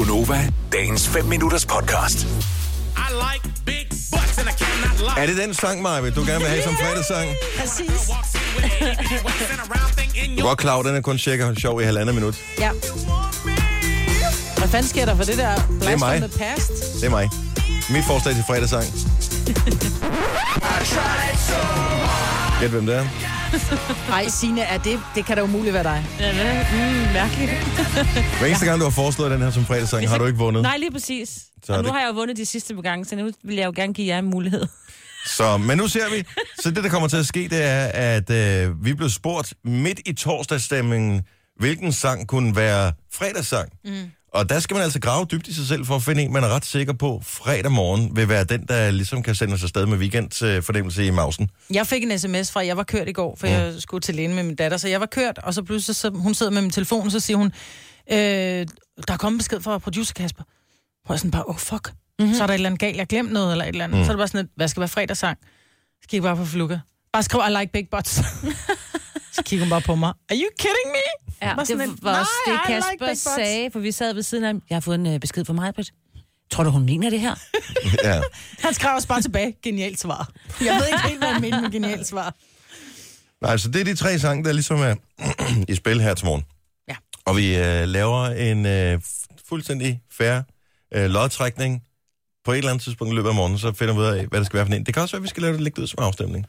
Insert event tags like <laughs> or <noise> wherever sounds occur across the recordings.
Gunova, dagens 5 minutters podcast. I like big butts and I cannot lie. Er det den sang, Maja, du gerne vil have som fredagssang? Præcis. Walks in with an 80 waist and a round thing in Du er godt klar over, den er kun cirka sjov i halvandet minut. Ja. Hvad fanden sker der for det der blast mig. from the past? Det er mig. Mit forslag til fredagssang. <laughs> Gæt, hvem det er. <laughs> Nej, Signe, er det, det kan da umuligt være dig. Ja, hvad? Mm, mærkeligt. <laughs> Hver eneste gang, du har foreslået den her som fredagssang, har du ikke vundet. Nej, lige præcis. Så er og nu det- har jeg jo vundet de sidste par gange, så nu vil jeg jo gerne give jer en mulighed. <laughs> Så, men nu ser vi. Så det, der kommer til at ske, det er, at øh, vi blev spurgt midt i torsdagsstemningen, hvilken sang kunne være fredagssang. Mm. Og der skal man altså grave dybt i sig selv for at finde en, man er ret sikker på, fredag morgen vil være den, der ligesom kan sende os afsted med weekendfornemmelse i mausen. Jeg fik en sms fra, jeg var kørt i går, for jeg skulle til lægen med min datter, så jeg var kørt, og så pludselig, så hun sidder med min telefon, og så siger hun, øh, der er kommet besked fra producer Kasper. Hvor jeg sådan bare, oh fuck, mm-hmm. så er der et eller andet galt, jeg har glemt noget, eller et eller andet. Mm. Så er det bare sådan, et, hvad skal være fredagssang? Så kigger jeg bare på Fluga. Bare skriv, I like big butts. <laughs> så kigger hun bare på mig. Are you kidding me? Ja, Var sådan det en, var også "Nej, det, like Kasper butts." sagde, for vi sad ved siden af ham. Jeg har fået en uh, besked fra mig, Britt. Tror du, hun mener det her? <laughs> ja. Han skrev også bare tilbage, genialt svar. Jeg ved ikke helt, hvad han mener med genialt svar. Nej, så det er de tre sange, der ligesom er <clears throat> i spil her til morgen. Ja. Og vi øh, laver en øh, fuldstændig fair øh, lodtrækning. På et eller andet tidspunkt i løbet af morgenen, så finder vi ud af, hvad det skal være for en. Det kan også være, at vi skal lave det lægge ud som afstemning.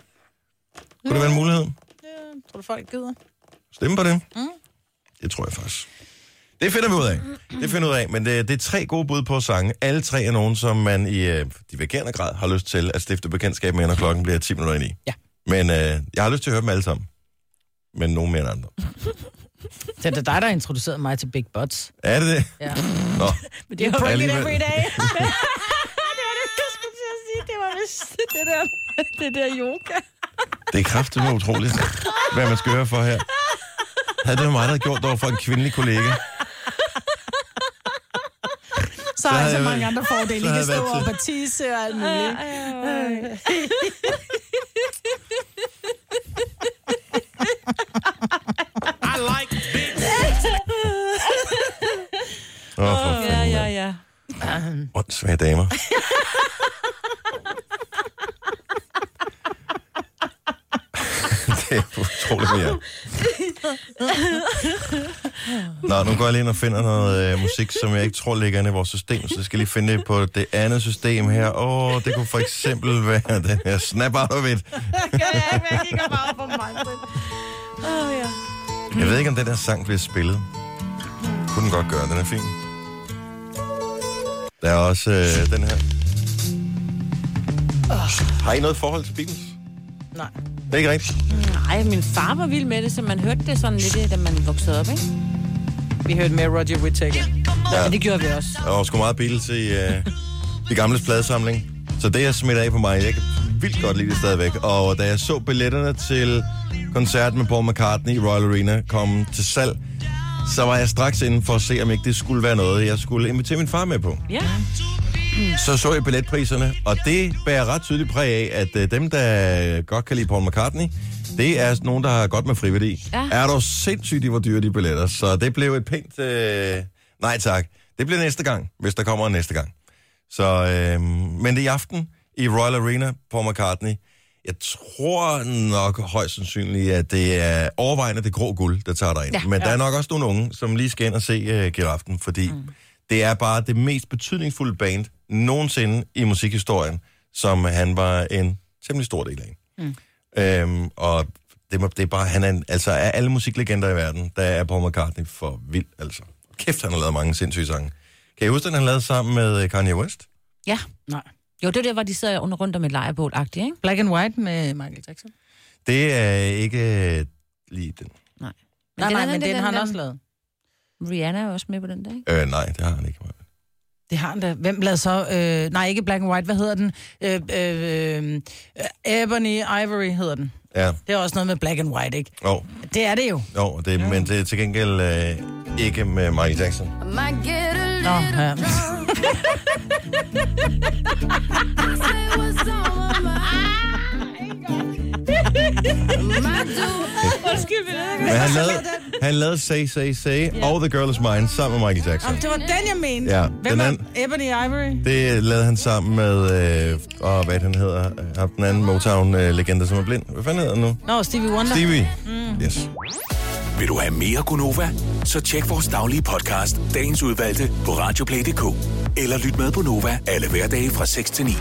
Kunne det være en mulighed? Tror du, folk gider? Stemme på det? Mm. Det tror jeg faktisk. Det finder vi ud af. Det finder vi ud af. Men det, det er tre gode bud på sange. Alle tre er nogen, som man i øh, divergerende grad har lyst til at stifte bekendtskab med, når klokken bliver 10 minutter ind i. Ja. Men øh, jeg har lyst til at høre dem alle sammen. Men nogen mere end andre. Det er dig, der har introduceret mig til Big Butts. Er det det? Ja. Nå. <laughs> Men <laughs> det bring it Alligevel. every day. det var vist det der, det der yoga. Det er kraftigt utroligt, hvad man skal høre for her. Havde det mig, der havde gjort det over for en kvindelig kollega? Så har jeg så mange andre fordele. I kan stå op og tisse og alt muligt. I like big Åh, oh, for Ja, fanden. ja, ja. Åndssvage damer. <laughs> <laughs> det er utroligt mere. <laughs> Nå, nu går jeg lige ind og finder noget øh, musik, som jeg ikke tror ligger inde i vores system, så jeg skal lige finde det på det andet system her. Åh, oh, det kunne for eksempel være den her Snap Out of It. <laughs> Jeg kigger bare på mig. Oh, ja. Jeg ved ikke, om den her sang bliver spillet. Kunne den godt gøre, den er fin. Der er også øh, den her. Har I noget forhold til Beatles? Nej. Det er ikke rigtigt. Nej, min far var vild med det, så man hørte det sådan lidt, da man voksede op, ikke? Vi hørte med Roger Whittaker. Ja. det gjorde vi også. Der var sgu meget Beatles i øh, de gamle pladesamling. Så det er smidt af på mig. Jeg kan vildt godt lide det stadigvæk. Og da jeg så billetterne til koncerten med Paul McCartney i Royal Arena komme til salg, så var jeg straks inde for at se, om ikke det skulle være noget, jeg skulle invitere min far med på. Ja. Så så jeg billetpriserne, og det bærer ret tydeligt præg af, at øh, dem, der godt kan lide Paul McCartney, det er nogen, der har godt med friværdi. Ja. Er du sindssygt, hvor dyre de billetter, så det blev et pænt øh, nej tak. Det bliver næste gang, hvis der kommer en næste gang. Så, øh, men det er i aften i Royal Arena, Paul McCartney. Jeg tror nok højst sandsynligt, at det er overvejende det grå guld, der tager dig ind. Ja, men ja. der er nok også nogle unge, som lige skal ind og se uh, giraffen, fordi mm. Det er bare det mest betydningsfulde band nogensinde i musikhistorien, som han var en temmelig stor del af. Mm. Øhm, og det, må, det er bare, han er en, altså af alle musiklegender i verden, der er Paul McCartney for vild, altså. Kæft, han har lavet mange sindssyge sange. Kan I huske, den han lavede sammen med øh, Kanye West? Ja. Nej. Jo, det er der, hvor de sidder under rundt om et lejrebål-agtigt, ikke? Black and White med Michael Jackson. Det er ikke lige den. Nej. Nej, nej, er men den har han også lavet. Rihanna er også med på den der, ikke? Øh, nej, det har han ikke. Det har han da. Hvem lavede så? Øh, nej, ikke Black and White. Hvad hedder den? Øh, øh, øh, Ebony Ivory hedder den. Ja, Det er også noget med Black and White, ikke? jo, Det er det jo. jo det, men det er til gengæld øh, ikke med Michael Jackson. Nå, ja. Undskyld, <laughs> vi Men han lavede, han lavede Say, Say, Say og The Girl Is Mine sammen med Michael Jackson. Jamen, det var den, jeg mente. Ja, Hvem den anden- Ebony Ivory? Det lavede han sammen med, øh, og hvad han hedder, ham den anden Motown-legende, som er blind. Hvad fanden hedder han nu? Nå, Stevie Wonder. Stevie. Mm. Yes. Vil du have mere Gunova? Så tjek vores daglige podcast, dagens udvalgte, på radioplay.dk. Eller lyt med på Nova alle hverdage fra 6 til 9.